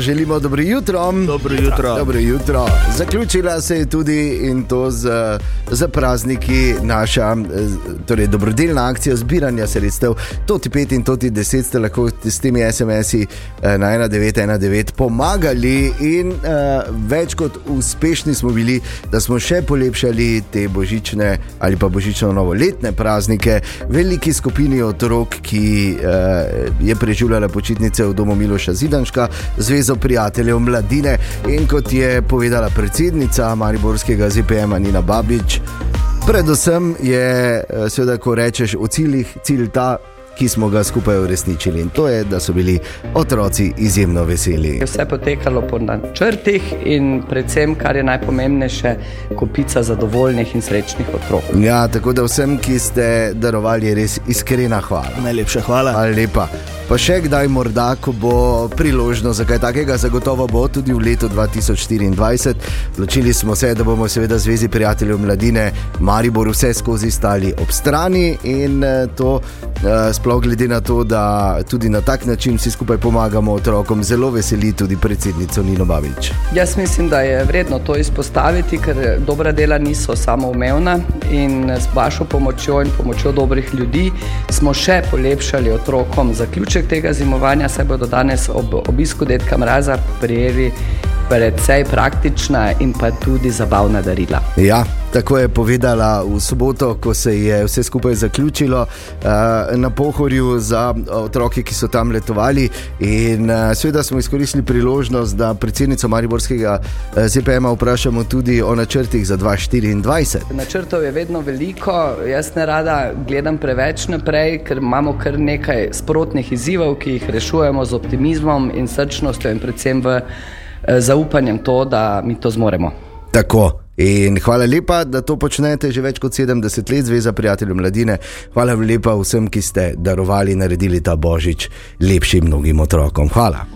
Želimo dobro jutro. Dobro jutro. Dobro jutro. Zaključila se je tudi in to z, z prazniki naša torej dobrodelna akcija zbiranja sredstev. To ti 5 in to ti 10 ste lahko s temi SMS-i eh, na 1919 pomagali in uh, več kot uspešni smo bili, da smo še polepšali te božične ali pa božično-novoletne praznike veliki skupini otrok, ki uh, je preživljala počitnice v domu Miloša Zidanška. Zvezo prijateljev mladine in kot je povedala predsednica Mariborskega ZPM Nina Babič, predvsem je, seveda, ko rečeš o ciljih, cilj ta. Ki smo ga skupaj uresničili, in to je, da so bili otroci izjemno veseli. Vse je potekalo po načrtih, in predvsem, kar je najpomembnejše, kupica zadovoljnih in srečnih otrok. Ja, tako da vsem, ki ste darovali, res iskrena hvala. Najlepša hvala. Hvala lepa. Pa še kdaj, morda, ko bo priložnost za kaj takega, zagotovo bo tudi v letu 2024. Odločili smo se, da bomo seveda Zvezi prijateljev mladine Maribor vse skozi stali ob strani in to sploh glede na to, da tudi na tak način vsi skupaj pomagamo otrokom, zelo veseli tudi predsednico Nino Babič. Jaz mislim, da je vredno to izpostaviti, ker dobra dela niso samoumevna in s vašo pomočjo in pomočjo dobrih ljudi smo še polepšali otrokom zaključek tega zimovanja, saj bodo danes ob obisku Dedka Mraza prijeli precej praktična in pa tudi zabavna darila. Ja, tako je povedala v soboto, ko se je vse skupaj zaključilo uh, na pohorju za otroke, ki so tam letovali. In uh, seveda smo izkoristili priložnost, da predsednico Mariborskega uh, ZPM vprašamo tudi o načrtih za 2024. Načrtov je vedno veliko, jaz ne rada gledam preveč naprej, ker imamo kar nekaj sprotnih izzivov, ki jih rešujemo z optimizmom in srčnostjo in predvsem v zaupanjem to, da mi to zmoremo. Tako. In hvala lepa, da to počnete že več kot 70 let, Zveza prijateljev mladine. Hvala lepa vsem, ki ste darovali in naredili ta božič lepšim mnogim otrokom. Hvala.